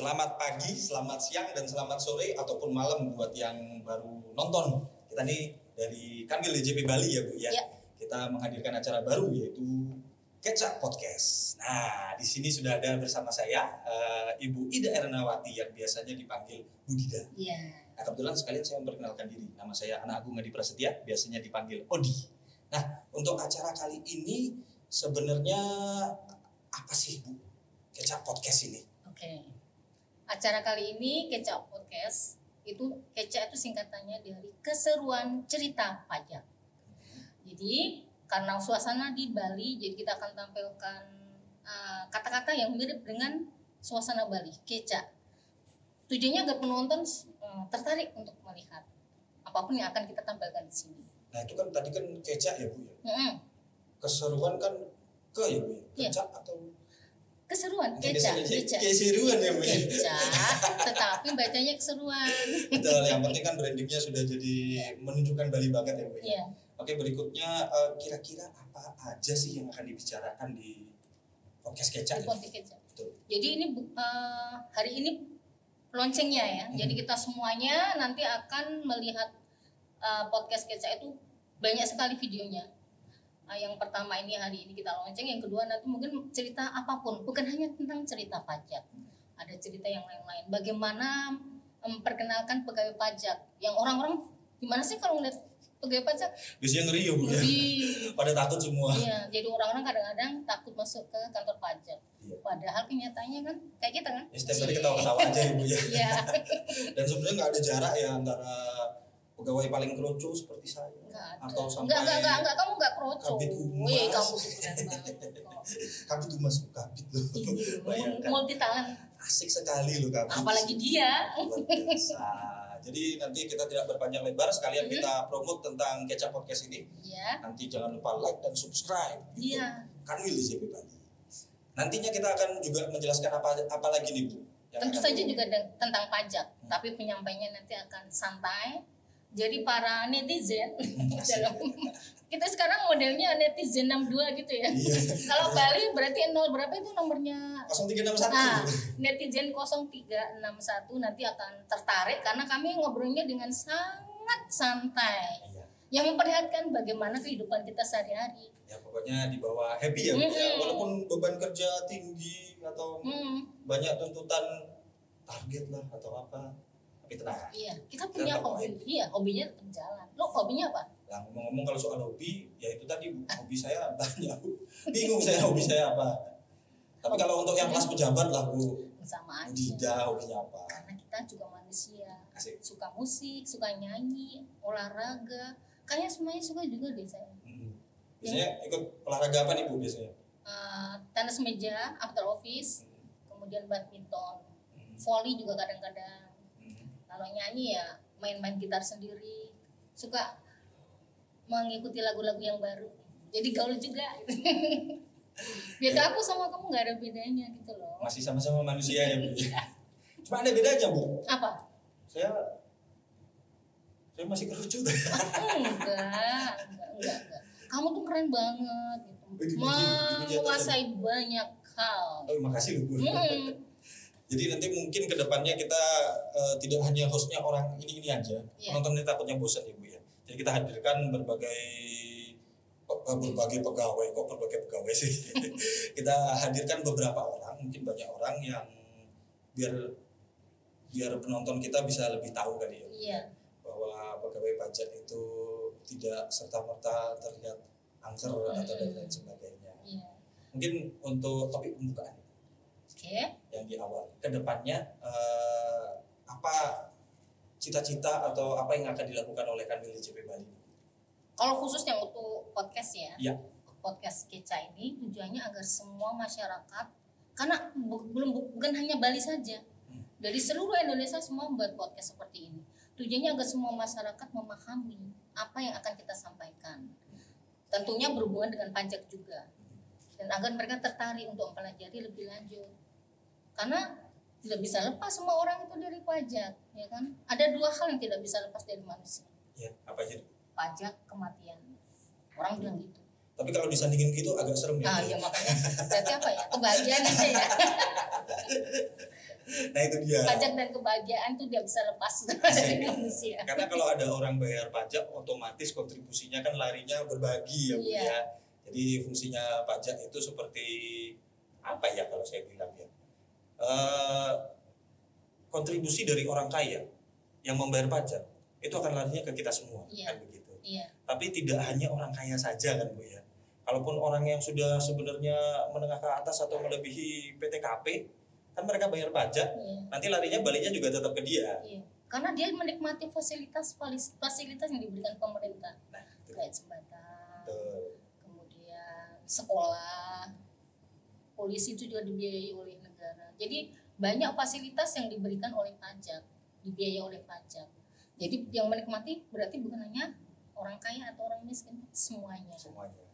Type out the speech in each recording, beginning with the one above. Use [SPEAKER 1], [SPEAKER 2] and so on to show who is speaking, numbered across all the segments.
[SPEAKER 1] selamat pagi, selamat siang, dan selamat sore ataupun malam buat yang baru nonton. Kita nih dari Kanwil DJP Bali ya Bu ya.
[SPEAKER 2] Ya.
[SPEAKER 1] Kita menghadirkan acara baru yaitu Kecap Podcast. Nah, di sini sudah ada bersama saya eh, Ibu Ida Ernawati yang biasanya dipanggil Budida.
[SPEAKER 2] Iya.
[SPEAKER 1] Nah, kebetulan sekalian saya memperkenalkan diri. Nama saya Anak Agung Adi Prasetya, biasanya dipanggil Odi. Nah, untuk acara kali ini sebenarnya apa sih Bu Kecap Podcast ini?
[SPEAKER 2] Oke. Acara kali ini Kecap Podcast itu Kecap itu singkatannya dari keseruan cerita pajak. Jadi karena suasana di Bali, jadi kita akan tampilkan uh, kata-kata yang mirip dengan suasana Bali, Kecap. Tujuannya agar penonton uh, tertarik untuk melihat apa pun yang akan kita tampilkan di sini.
[SPEAKER 1] Nah, itu kan tadi kan kecap ya Bu ya.
[SPEAKER 2] Mm-mm.
[SPEAKER 1] Keseruan kan ke ya Bu ya.
[SPEAKER 2] Iya.
[SPEAKER 1] Kecap atau
[SPEAKER 2] Keseruan, Kecap, Kecap.
[SPEAKER 1] Keseruan ya Bu
[SPEAKER 2] tetapi bacanya keseruan.
[SPEAKER 1] Betul, yang penting kan brandingnya sudah jadi menunjukkan Bali banget ya Bu ya.
[SPEAKER 2] Iya.
[SPEAKER 1] Oke, berikutnya eh, kira-kira apa aja sih yang akan dibicarakan di podcast kecap?
[SPEAKER 2] di podcast.
[SPEAKER 1] Betul.
[SPEAKER 2] Jadi ini eh, hari ini loncengnya ya.
[SPEAKER 1] Hmm.
[SPEAKER 2] Jadi kita semuanya nanti akan melihat eh, podcast kecap itu banyak sekali videonya. Nah, yang pertama ini hari ini kita lonceng, yang kedua nanti mungkin cerita apa pun, bukan hanya tentang cerita pajak. Ada cerita yang lain-lain. Bagaimana memperkenalkan pegawai pajak yang orang-orang gimana sih kalau ngeliat pegawai pajak?
[SPEAKER 1] Biasanya ngeri ya Bu ya.
[SPEAKER 2] Jadi
[SPEAKER 1] Pada takut semua.
[SPEAKER 2] Iya, jadi orang-orang kadang-kadang takut masuk ke kantor pajak.
[SPEAKER 1] Iya.
[SPEAKER 2] Padahal kenyataannya kan kayak kita kan.
[SPEAKER 1] Ya, setiap hari ketawa-ketawa aja ya Bu ya.
[SPEAKER 2] Iya.
[SPEAKER 1] Dan sebenarnya nggak ada jarak ya antara pegawai paling keroco seperti saya
[SPEAKER 2] Enggak
[SPEAKER 1] atau sampai
[SPEAKER 2] Enggak, enggak, enggak, enggak, kamu enggak kroco.
[SPEAKER 1] Kabit humas.
[SPEAKER 2] Wih, kamu
[SPEAKER 1] kabit tuh mas kabit loh. Bayangkan
[SPEAKER 2] Multi talent.
[SPEAKER 1] asik sekali loh kabit.
[SPEAKER 2] Apalagi dia.
[SPEAKER 1] Jadi nanti kita tidak berpanjang lebar sekalian
[SPEAKER 2] Hmm.
[SPEAKER 1] kita promote tentang Kecap Podcast ini.
[SPEAKER 2] Iya.
[SPEAKER 1] Nanti jangan lupa like dan subscribe.
[SPEAKER 2] Iya.
[SPEAKER 1] Kanwil di JP Bali. Nantinya kita akan juga menjelaskan apa apa lagi nih Bu.
[SPEAKER 2] Tentu saja juga tentang pajak, tapi penyampaiannya nanti akan santai. Jadi para netizen
[SPEAKER 1] Asik.
[SPEAKER 2] dalam kita sekarang modelnya netizen 62 gitu ya.
[SPEAKER 1] Iya.
[SPEAKER 2] Kalau Bali berarti 0 berapa itu nomornya
[SPEAKER 1] 0361.
[SPEAKER 2] Nah, netizen 0361 nanti akan tertarik karena kami ngobrolnya dengan sangat santai.
[SPEAKER 1] Iya.
[SPEAKER 2] Yang memperlihatkan bagaimana kehidupan kita sehari-hari.
[SPEAKER 1] Ya pokoknya di bawah happy ya, Bu, ya.
[SPEAKER 2] Mm-mm.
[SPEAKER 1] Walaupun beban kerja tinggi atau
[SPEAKER 2] Hmm,
[SPEAKER 1] banyak tuntutan target lah atau apa. Tapi tenang.
[SPEAKER 2] iya, kita punya
[SPEAKER 1] Tetap
[SPEAKER 2] hobi. Iya, hobinya tetap jalan. Lo hobinya apa?
[SPEAKER 1] Nah, ngomong-ngomong kalau soal hobi, ya itu tadi hobi saya banyak. Bingung saya hobi saya apa. Tapi kalau untuk yang kelas pejabat lah Bu,
[SPEAKER 2] Sama aja.
[SPEAKER 1] Dida hobinya apa?
[SPEAKER 2] Karena kita juga manusia.
[SPEAKER 1] Asik.
[SPEAKER 2] Suka musik, suka nyanyi, olahraga. Kayaknya semuanya suka juga deh saya.
[SPEAKER 1] Hmm. Biasanya ikut olahraga apa nih Bu biasanya?
[SPEAKER 2] Eh, tenis meja, after office, kemudian badminton,
[SPEAKER 1] Hmm.
[SPEAKER 2] volley juga kadang-kadang. Kalau nyanyi ya main-main gitar sendiri suka mengikuti lagu-lagu yang baru jadi gaul juga biar aku sama kamu nggak ada bedanya gitu loh
[SPEAKER 1] Masih sama-sama manusia ya Bu. Cuma ada bedanya Bu.
[SPEAKER 2] apa
[SPEAKER 1] Saya saya masih kerucut.
[SPEAKER 2] enggak enggak enggak, enggak. kamu tuh keren banget gitu
[SPEAKER 1] dipuji atas
[SPEAKER 2] menguasai banyak hal
[SPEAKER 1] Oh, makasih loh Bu.
[SPEAKER 2] hmm,
[SPEAKER 1] Jadi nanti mungkin ke depannya kita eh, tidak hanya hostnya orang ini ini aja,
[SPEAKER 2] Iya.
[SPEAKER 1] penonton ini takutnya bosan ya bu ya. Jadi kita hadirkan berbagai eh, berbagai pegawai, kok berbagai pegawai sih. kita hadirkan beberapa orang, mungkin banyak orang yang biar biar penonton kita bisa lebih tahu kali ya
[SPEAKER 2] iya
[SPEAKER 1] bahwa pegawai pajak itu tidak serta merta terlihat angker atau dan lain sebagainya.
[SPEAKER 2] iya
[SPEAKER 1] Mungkin untuk topik pembukaan
[SPEAKER 2] oke
[SPEAKER 1] yang di awal. Ke depannya eh, apa cita-cita atau apa yang akan dilakukan oleh Kanwil DJP Bali?
[SPEAKER 2] Kalau khususnya untuk podcast ya,
[SPEAKER 1] Iya.
[SPEAKER 2] podcast Keca ini tujuannya agar semua masyarakat, karena bu- belum bu- bukan hanya Bali saja,
[SPEAKER 1] Hmm.
[SPEAKER 2] dari seluruh Indonesia semua membuat podcast seperti ini. Tujuannya agar semua masyarakat memahami apa yang akan kita sampaikan. Tentunya berhubungan dengan pajak juga, dan agar mereka tertarik untuk mempelajari lebih lanjut. Karena tidak bisa lepas semua orang itu dari pajak, ya kan? Ada dua hal yang tidak bisa lepas dari manusia,
[SPEAKER 1] Ya, apa aja?
[SPEAKER 2] pajak kematian. Orang bilang gitu.
[SPEAKER 1] Tapi kalau disandingin gitu agak serem ya.
[SPEAKER 2] Ah, ya makanya berarti apa ya? Kebahagiaan aja ya.
[SPEAKER 1] nah itu dia
[SPEAKER 2] pajak dan kebahagiaan tuh dia bisa lepas dari manusia
[SPEAKER 1] karena kalau ada orang bayar pajak otomatis kontribusinya kan larinya berbagi ya Bu
[SPEAKER 2] Iya.
[SPEAKER 1] ya jadi fungsinya pajak itu seperti apa ya kalau saya bilang ya Eh, kontribusi dari orang kaya yang membayar pajak itu akan larinya ke kita semua
[SPEAKER 2] Iya.
[SPEAKER 1] kan begitu.
[SPEAKER 2] Iya.
[SPEAKER 1] Tapi tidak hanya orang kaya saja kan Bu ya. Kalaupun orang yang sudah sebenarnya menengah ke atas atau melebihi PTKP kan mereka bayar pajak
[SPEAKER 2] iya.
[SPEAKER 1] nanti larinya baliknya juga tetap ke dia.
[SPEAKER 2] Iya. Karena dia menikmati fasilitas fasilitas yang diberikan pemerintah.
[SPEAKER 1] Nah itu
[SPEAKER 2] kayak jembatan
[SPEAKER 1] betul.
[SPEAKER 2] kemudian sekolah. Polisi itu juga dibiayai oleh jadi banyak fasilitas yang diberikan oleh pajak dibiayai oleh pajak. Jadi yang menikmati berarti bukan hanya orang kaya atau orang miskin semuanya.
[SPEAKER 1] Semuanya.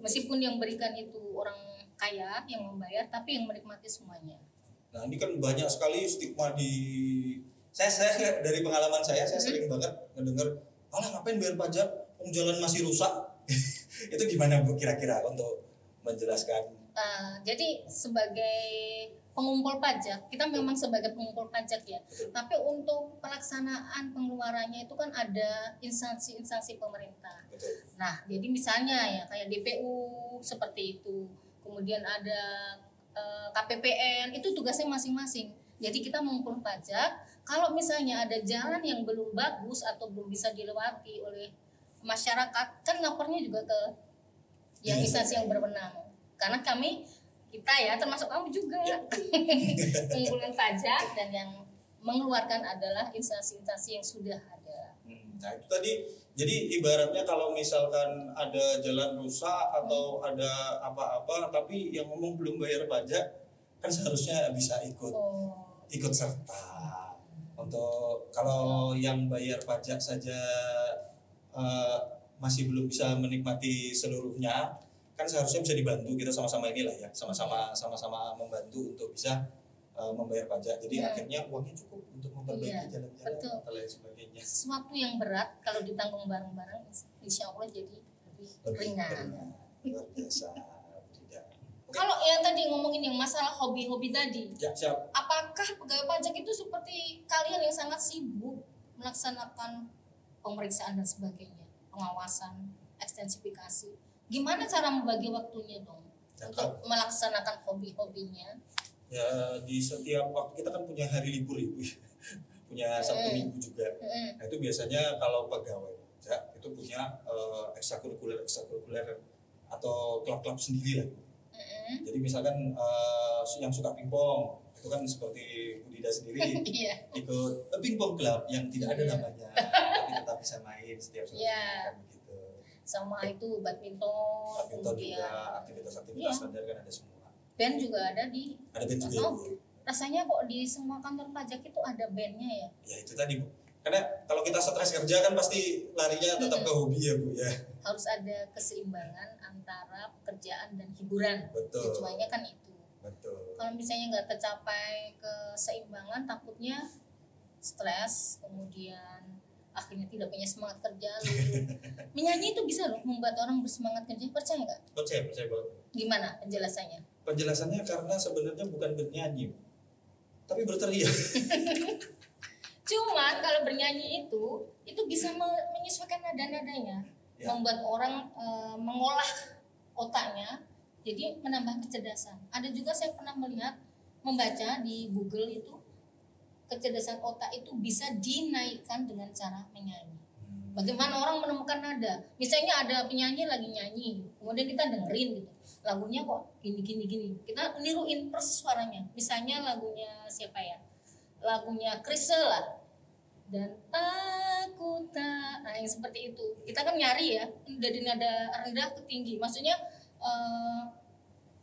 [SPEAKER 2] Meskipun yang berikan itu orang kaya yang membayar tapi yang menikmati semuanya.
[SPEAKER 1] Nah ini kan banyak sekali stigma di saya saya dari pengalaman saya saya
[SPEAKER 2] Hmm.
[SPEAKER 1] sering banget ngedenger alah ngapain bayar pajak? Wong jalan masih rusak. Itu gimana bu kira-kira untuk menjelaskan?
[SPEAKER 2] Nah, jadi sebagai pengumpul pajak, kita memang sebagai pengumpul pajak ya. Tapi untuk pelaksanaan pengeluarannya itu kan ada instansi-instansi pemerintah. Nah, jadi misalnya ya kayak DPU seperti itu, kemudian ada eh, KPPN, itu tugasnya masing-masing. Jadi kita mengumpul pajak, kalau misalnya ada jalan yang belum bagus atau belum bisa dilewati oleh masyarakat, kan lapornya juga ke yang
[SPEAKER 1] Iya.
[SPEAKER 2] instansi yang berwenang. Karena kami kita ya termasuk kamu juga
[SPEAKER 1] Ya.
[SPEAKER 2] mengumpulkan pajak dan yang mengeluarkan adalah instansi-instansi yang sudah ada.
[SPEAKER 1] Hmm, Nah itu tadi jadi ibaratnya kalau misalkan ada jalan rusak atau
[SPEAKER 2] Hmm.
[SPEAKER 1] ada apa-apa tapi yang ngomong belum bayar pajak kan seharusnya bisa ikut
[SPEAKER 2] Oh,
[SPEAKER 1] ikut serta untuk kalau yang bayar pajak saja eh, masih belum bisa menikmati seluruhnya kan seharusnya bisa dibantu kita sama-sama inilah ya sama-sama sama-sama membantu untuk bisa eh, membayar pajak jadi
[SPEAKER 2] Hmm.
[SPEAKER 1] akhirnya uangnya cukup untuk memperbaiki
[SPEAKER 2] Iya,
[SPEAKER 1] jalan-jalan dan lain sebagainya
[SPEAKER 2] sesuatu yang berat kalau ditanggung bareng-bareng, insya Allah jadi lebih
[SPEAKER 1] lebih
[SPEAKER 2] ringan.
[SPEAKER 1] luar biasa.
[SPEAKER 2] Kalau yang tadi ngomongin yang masalah hobi-hobi tadi,
[SPEAKER 1] ya siap
[SPEAKER 2] apakah pegawai pajak itu seperti kalian yang sangat sibuk melaksanakan pemeriksaan dan sebagainya, pengawasan, ekstensifikasi? Gimana cara membagi waktunya dong
[SPEAKER 1] Ya,
[SPEAKER 2] untuk melaksanakan hobi-hobinya?
[SPEAKER 1] ya di setiap waktu kita kan punya hari libur ibu punya sabtu
[SPEAKER 2] Hmm.
[SPEAKER 1] minggu juga
[SPEAKER 2] Mm-mm.
[SPEAKER 1] Nah itu biasanya kalau pegawai pajak itu punya eh, ekstrakurikuler ekstrakurikuler atau klub-klub sendiri lah.
[SPEAKER 2] Mm-mm.
[SPEAKER 1] Jadi misalkan eh, yang suka pingpong itu kan seperti Budida sendiri
[SPEAKER 2] Iya.
[SPEAKER 1] ikut pingpong club yang tidak ada
[SPEAKER 2] Iya.
[SPEAKER 1] namanya tapi tetap bisa main setiap sore
[SPEAKER 2] Iya. Sama itu badminton,
[SPEAKER 1] Badminton juga aktivitas-aktivitas
[SPEAKER 2] Iya.
[SPEAKER 1] standar kan ada semua.
[SPEAKER 2] band juga ada di
[SPEAKER 1] Ada band juga.
[SPEAKER 2] Oh. Rasanya kok di semua kantor pajak itu ada bandnya ya
[SPEAKER 1] Ya itu tadi Bu. Karena kalau kita stres kerja kan pasti larinya tetap ke hobi ya Bu ya.
[SPEAKER 2] harus ada keseimbangan antara pekerjaan dan hiburan
[SPEAKER 1] Betul.
[SPEAKER 2] tujuannya kan itu
[SPEAKER 1] Betul.
[SPEAKER 2] kalau misalnya nggak tercapai keseimbangan takutnya stres kemudian akhirnya tidak punya semangat kerja lalu menyanyi itu bisa loh membuat orang bersemangat kerja percaya nggak
[SPEAKER 1] Percaya, percaya banget.
[SPEAKER 2] gimana penjelasannya
[SPEAKER 1] Penjelasannya karena sebenarnya bukan bernyanyi, tapi berteriak.
[SPEAKER 2] cuman kalau bernyanyi itu itu bisa me- menyesuaikan nada-nadanya
[SPEAKER 1] Ya.
[SPEAKER 2] membuat orang eh, mengolah otaknya jadi menambah kecerdasan ada juga saya pernah melihat membaca di Google itu kecerdasan otak itu bisa dinaikkan dengan cara menyanyi. Bagaimana orang menemukan nada? Misalnya ada penyanyi lagi nyanyi kemudian kita dengerin gitu. Lagunya kok gini gini gini. Kita niruin persis suaranya. Misalnya lagunya siapa ya? Lagunya Chrisye lah. Dan aku tak nah yang seperti itu. Kita kan nyari ya dari nada rendah ke tinggi. Maksudnya eh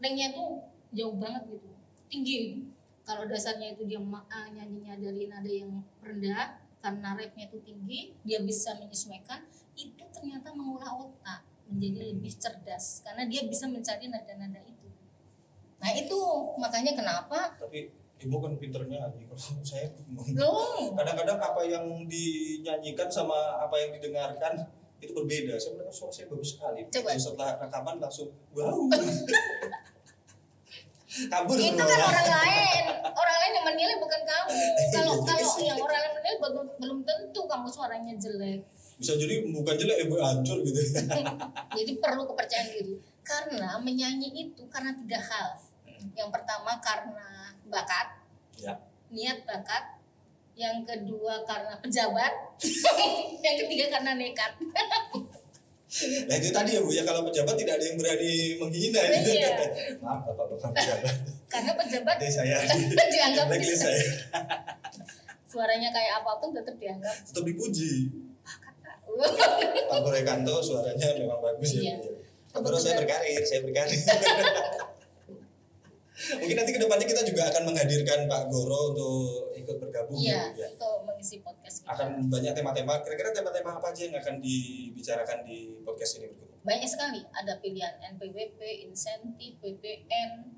[SPEAKER 2] ringnya tuh jauh banget gitu. Tinggi kalau dasarnya itu dia ah, nyanyinya dari nada yang rendah karena rapnya itu tinggi dia bisa menyesuaikan itu ternyata mengolah otak menjadi lebih cerdas karena dia bisa mencari nada-nada itu nah itu makanya kenapa
[SPEAKER 1] Tapi ibu kan pinternya. Kalau saya
[SPEAKER 2] loh
[SPEAKER 1] kadang-kadang apa yang dinyanyikan sama apa yang didengarkan itu berbeda. Saya mendengar suara saya bagus sekali.
[SPEAKER 2] Coba.
[SPEAKER 1] Setelah rekaman langsung wow. Kabur
[SPEAKER 2] itu kan orang lain. Orang lain yang menilai bukan kalau
[SPEAKER 1] Iya,
[SPEAKER 2] kalau
[SPEAKER 1] sih.
[SPEAKER 2] yang orang lain menilai belum belum tentu kamu suaranya jelek.
[SPEAKER 1] Bisa jadi bukan jelek ya hancur gitu.
[SPEAKER 2] Jadi perlu kepercayaan diri. Karena menyanyi itu karena tiga hal. Yang pertama karena bakat.
[SPEAKER 1] Ya.
[SPEAKER 2] Niat bakat. Yang kedua karena pejabat. Yang ketiga karena nekat
[SPEAKER 1] nah itu tadi ya bu ya kalau pejabat tidak ada yang berani menghina ya.
[SPEAKER 2] Iya.
[SPEAKER 1] maaf bapak bapak pejabat
[SPEAKER 2] karena pejabat
[SPEAKER 1] Nanti saya
[SPEAKER 2] dianggap
[SPEAKER 1] blacklist saya
[SPEAKER 2] suaranya kayak apa pun tetap dianggap
[SPEAKER 1] tetap dipuji
[SPEAKER 2] Kak.
[SPEAKER 1] Pak Gorekanto suaranya memang bagus ya.
[SPEAKER 2] Iya.
[SPEAKER 1] Bu, ya. Goro saya berkarir, saya berkarir. Mungkin nanti ke depannya kita juga akan menghadirkan Pak Goro untuk ikut bergabung
[SPEAKER 2] iya
[SPEAKER 1] ya.
[SPEAKER 2] Untuk mengisi podcast kita
[SPEAKER 1] Akan banyak tema-tema. Kira-kira tema-tema apa aja yang akan dibicarakan di podcast ini berikut?
[SPEAKER 2] banyak sekali ada pilihan NPWP insentif PPN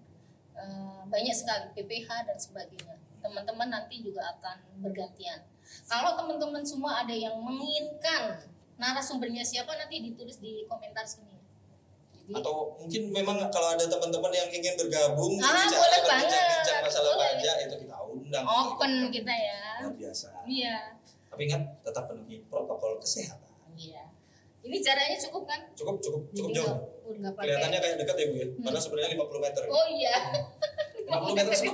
[SPEAKER 2] eh, banyak sekali PPH dan sebagainya teman-teman nanti juga akan bergantian kalau teman-teman semua ada yang menginginkan narasumbernya siapa nanti ditulis di komentar sini
[SPEAKER 1] Atau mungkin memang kalau ada teman-teman yang ingin bergabung
[SPEAKER 2] Ah,
[SPEAKER 1] bicara-
[SPEAKER 2] boleh banget.
[SPEAKER 1] masalah
[SPEAKER 2] Boleh.
[SPEAKER 1] pajak itu kita undang.
[SPEAKER 2] open kita ya
[SPEAKER 1] Luar biasa.
[SPEAKER 2] iya
[SPEAKER 1] Tapi ingat tetap penuhi protokol kesehatan.
[SPEAKER 2] iya ini caranya cukup kan
[SPEAKER 1] Cukup cukup cukup
[SPEAKER 2] Jadi
[SPEAKER 1] jauh.
[SPEAKER 2] pakai
[SPEAKER 1] Kelihatannya kayak dekat ya Bu ya. Padahal sebenarnya 50 meter.
[SPEAKER 2] oh iya
[SPEAKER 1] 50 meter sih.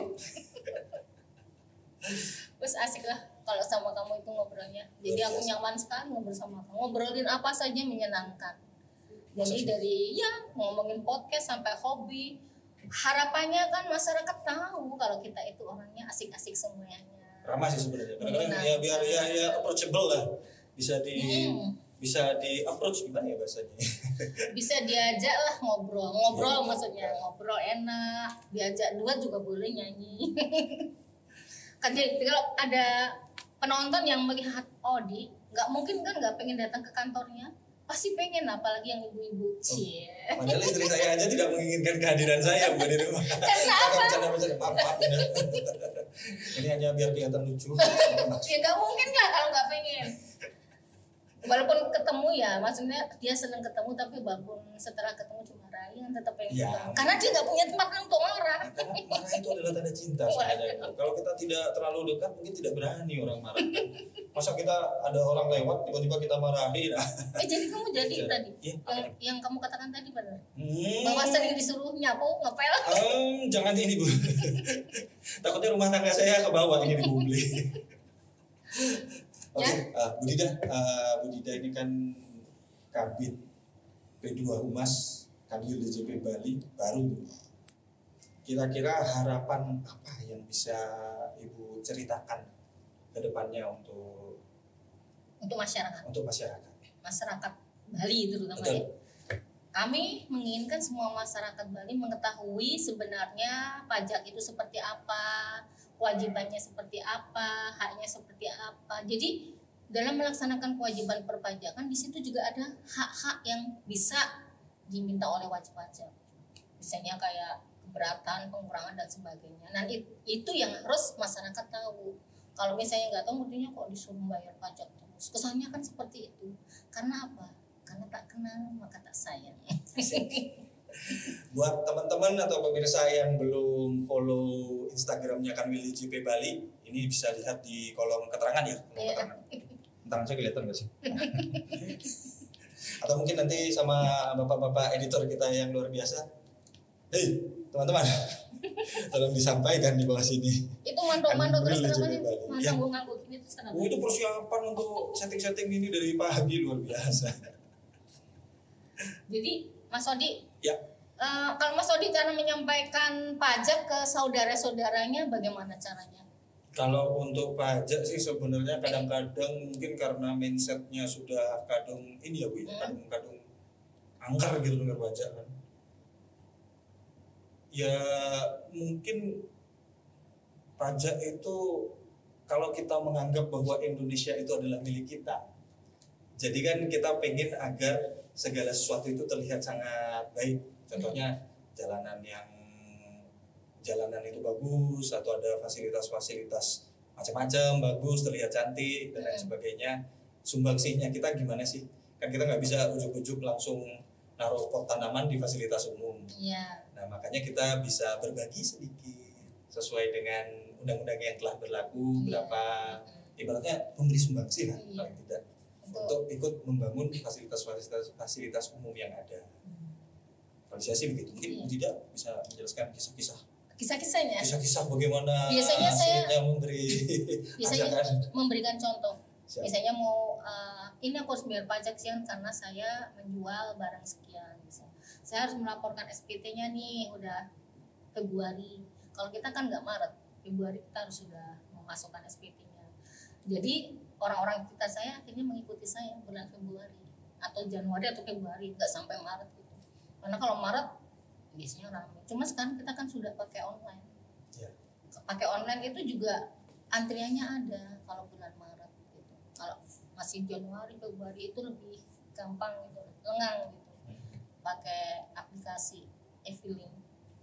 [SPEAKER 2] Terus asik lah kalau sama kamu itu ngobrolnya. Jadi aku nyaman sekali ngobrol sama kamu. Ngobrolin apa saja menyenangkan. Jadi dari ya ngomongin podcast sampai hobi. Harapannya kan masyarakat tahu kalau kita itu orangnya asik-asik semuanya.
[SPEAKER 1] ramah sih sebenarnya kadang-kadang
[SPEAKER 2] Menyenangkan.
[SPEAKER 1] ya biar ya ya approachable lah bisa di
[SPEAKER 2] Hmm,
[SPEAKER 1] bisa di approach gimana ya bahasanya
[SPEAKER 2] bisa diajak lah ngobrol. Ngobrol
[SPEAKER 1] Iya.
[SPEAKER 2] maksudnya ngobrol enak. Diajak dua juga boleh nyanyi. kan jadi kalau ada penonton yang melihat Odi, nggak mungkin kan nggak pengen datang ke kantornya. Pasti pengen apalagi yang ibu-ibu. Cie.
[SPEAKER 1] padahal istri saya aja tidak menginginkan kehadiran saya bukan di rumah
[SPEAKER 2] Karena apa?
[SPEAKER 1] bercanda bercanda maaf maaf bener. ini hanya biar kelihatan lucu
[SPEAKER 2] ya nggak mungkin lah kalau nggak pengen walaupun ketemu ya maksudnya dia seneng ketemu tapi walaupun setelah ketemu Ryan tetap pengen
[SPEAKER 1] Ya.
[SPEAKER 2] karena dia nggak punya tempat untuk marah
[SPEAKER 1] karena marah itu adalah tanda cinta sebenarnya kalau kita tidak terlalu dekat mungkin tidak berani orang marah masa kita ada orang lewat tiba-tiba kita marahin nah.
[SPEAKER 2] eh jadi kamu jadi
[SPEAKER 1] Iya.
[SPEAKER 2] tadi
[SPEAKER 1] Iya,
[SPEAKER 2] yang yang kamu katakan tadi benar
[SPEAKER 1] Hmm.
[SPEAKER 2] bahwa sering disuruh nyapu ngepel
[SPEAKER 1] Em, jangan ini bu. Takutnya rumah tangga saya ke bawah ini di publik. Oke,
[SPEAKER 2] Ya.
[SPEAKER 1] ah, Budida, ah, Budida ini kan kabit P2 Humas Kadil DJP Bali baru. Kira-kira harapan apa yang bisa ibu ceritakan ke depannya untuk
[SPEAKER 2] untuk masyarakat
[SPEAKER 1] untuk masyarakat?
[SPEAKER 2] masyarakat Bali terutama
[SPEAKER 1] Betul.
[SPEAKER 2] ya kami menginginkan semua masyarakat Bali mengetahui sebenarnya pajak itu seperti apa, kewajibannya seperti apa, haknya seperti apa. Jadi dalam melaksanakan kewajiban perpajakan di situ juga ada hak-hak yang bisa diminta oleh wajib pajak. Misalnya kayak keberatan, pengurangan dan sebagainya. Nah it- itu yang harus masyarakat tahu. Kalau misalnya nggak tahu, mestinya kok disuruh bayar pajak terus. Kesannya kan seperti itu. Karena apa? Karena tak kenal maka tak sayang.
[SPEAKER 1] Buat teman-teman atau pemirsa yang belum follow Instagramnya Kanwil JP Bali, ini bisa lihat di kolom keterangan ya. Kolom
[SPEAKER 2] Iya.
[SPEAKER 1] keterangan. Tangan saya kelihatan nggak sih? atau mungkin nanti sama bapak-bapak editor kita yang luar biasa. Hei, teman-teman, tolong disampaikan di bawah sini.
[SPEAKER 2] itu mandok-mandok terus kenapa sih?
[SPEAKER 1] juga Bali. Ya.
[SPEAKER 2] Ngangguk-ngangguk ini terus kenapa?
[SPEAKER 1] Oh, itu persiapan untuk setting-setting ini dari pagi luar biasa.
[SPEAKER 2] Jadi Mas Odi,
[SPEAKER 1] Ya.
[SPEAKER 2] eh, kalau Mas Odi cara menyampaikan pajak ke saudara-saudaranya bagaimana caranya?
[SPEAKER 1] Kalau untuk pajak sih sebenarnya kadang-kadang mungkin karena mindsetnya sudah kadung ini ya bu, ya,
[SPEAKER 2] Hmm.
[SPEAKER 1] kadung-kadung angker gitu dengan pajak kan. Ya mungkin pajak itu kalau kita menganggap bahwa Indonesia itu adalah milik kita, jadi kan kita pengen agar segala sesuatu itu terlihat sangat baik. Contohnya jalanan yang jalanan itu bagus atau ada fasilitas-fasilitas macam-macam bagus terlihat cantik dan lain
[SPEAKER 2] Hmm.
[SPEAKER 1] sebagainya sumbangsihnya kita gimana sih kan kita nggak bisa ujuk-ujuk langsung naruh pot tanaman di fasilitas umum
[SPEAKER 2] Iya.
[SPEAKER 1] nah makanya kita bisa berbagi sedikit sesuai dengan undang-undang yang telah berlaku
[SPEAKER 2] Iya.
[SPEAKER 1] berapa ibaratnya memberi sumbangsi lah
[SPEAKER 2] Iya.
[SPEAKER 1] paling tidak
[SPEAKER 2] Untuk
[SPEAKER 1] untuk ikut membangun fasilitas-fasilitas fasilitas umum yang ada. Kalau saya sih begitu. Mungkin
[SPEAKER 2] Iya.
[SPEAKER 1] Tidak bisa menjelaskan kisah-kisah
[SPEAKER 2] kisah-kisahnya
[SPEAKER 1] kisah-kisah bagaimana
[SPEAKER 2] Biasanya saya-
[SPEAKER 1] memberi
[SPEAKER 2] Biasanya-
[SPEAKER 1] ajakan.
[SPEAKER 2] memberikan contoh
[SPEAKER 1] Siap.
[SPEAKER 2] misalnya mau uh, ini aku harus bayar pajak sekian karena saya menjual barang sekian misal. saya harus melaporkan SPT-nya nih udah Februari kalau kita kan nggak Maret Februari kita harus sudah memasukkan SPT-nya jadi orang-orang kita saya akhirnya mengikuti saya bulan Februari atau Januari atau Februari nggak sampai Maret gitu karena kalau Maret biasanya ramai cuma sekarang kita kan sudah pakai online
[SPEAKER 1] Ya.
[SPEAKER 2] pakai online itu juga antriannya ada kalau bulan Maret gitu. Kalau masih Januari, Februari itu lebih gampang gitu, lengang gitu. Pakai aplikasi e-filing.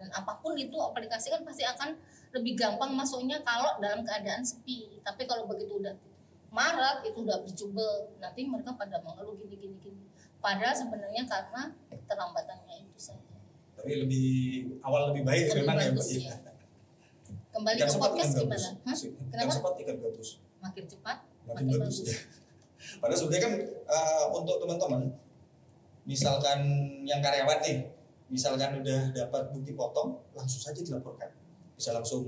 [SPEAKER 2] Dan apa pun itu aplikasi kan pasti akan lebih gampang masuknya kalau dalam keadaan sepi. Tapi kalau begitu udah Maret itu udah berjubel, nanti mereka pada mengeluh gini gini gini. Padahal sebenarnya karena keterlambatannya itu saja.
[SPEAKER 1] Tapi lebih awal lebih baik
[SPEAKER 2] Lebih
[SPEAKER 1] memang ya
[SPEAKER 2] bagus, iya. Kembali
[SPEAKER 1] Ikan
[SPEAKER 2] ke podcast gimana? Hah?
[SPEAKER 1] Ikan sepat ikan gabus.
[SPEAKER 2] Makin cepat,
[SPEAKER 1] Makin
[SPEAKER 2] makin
[SPEAKER 1] bagus.
[SPEAKER 2] bagus.
[SPEAKER 1] Padahal sebenarnya kan eh, untuk teman-teman, misalkan yang karyawan nih, misalkan udah dapat bukti potong, langsung saja dilaporkan. Bisa langsung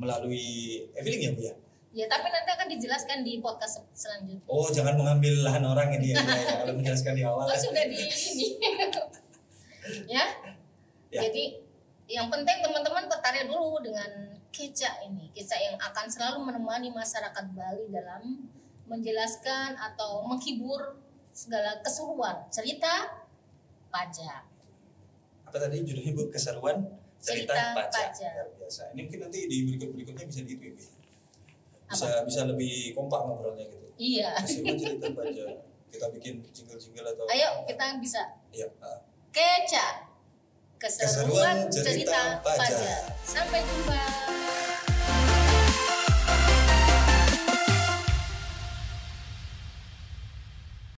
[SPEAKER 1] melalui e-filing ya Bu ya?
[SPEAKER 2] Ya, tapi nanti akan dijelaskan di podcast selanjutnya.
[SPEAKER 1] Oh jangan mengambil lahan orang ini ya, ya. kalau menjelaskan di awal.
[SPEAKER 2] Oh, sudah di ini. ya.
[SPEAKER 1] Ya.
[SPEAKER 2] Jadi yang penting teman-teman tertarik dulu dengan Keca ini. Keca yang akan selalu menemani masyarakat Bali dalam menjelaskan atau menghibur segala keseruan cerita pajak.
[SPEAKER 1] Apa tadi judulnya Bu? Keseruan cerita,
[SPEAKER 2] Cerita
[SPEAKER 1] pajak.
[SPEAKER 2] pajak.
[SPEAKER 1] Luar biasa. Ini mungkin nanti di berikut-berikutnya bisa di ya, Bu? Bisa bisa lebih kompak ngobrolnya gitu.
[SPEAKER 2] Iya.
[SPEAKER 1] Keseruan cerita pajak. Kita bikin jingle-jingle atau
[SPEAKER 2] Ayo kita bisa
[SPEAKER 1] Iya. ah. Keseruan
[SPEAKER 2] Keseruan
[SPEAKER 1] cerita
[SPEAKER 2] cerita
[SPEAKER 1] pajak.
[SPEAKER 2] pajak. Sampai jumpa.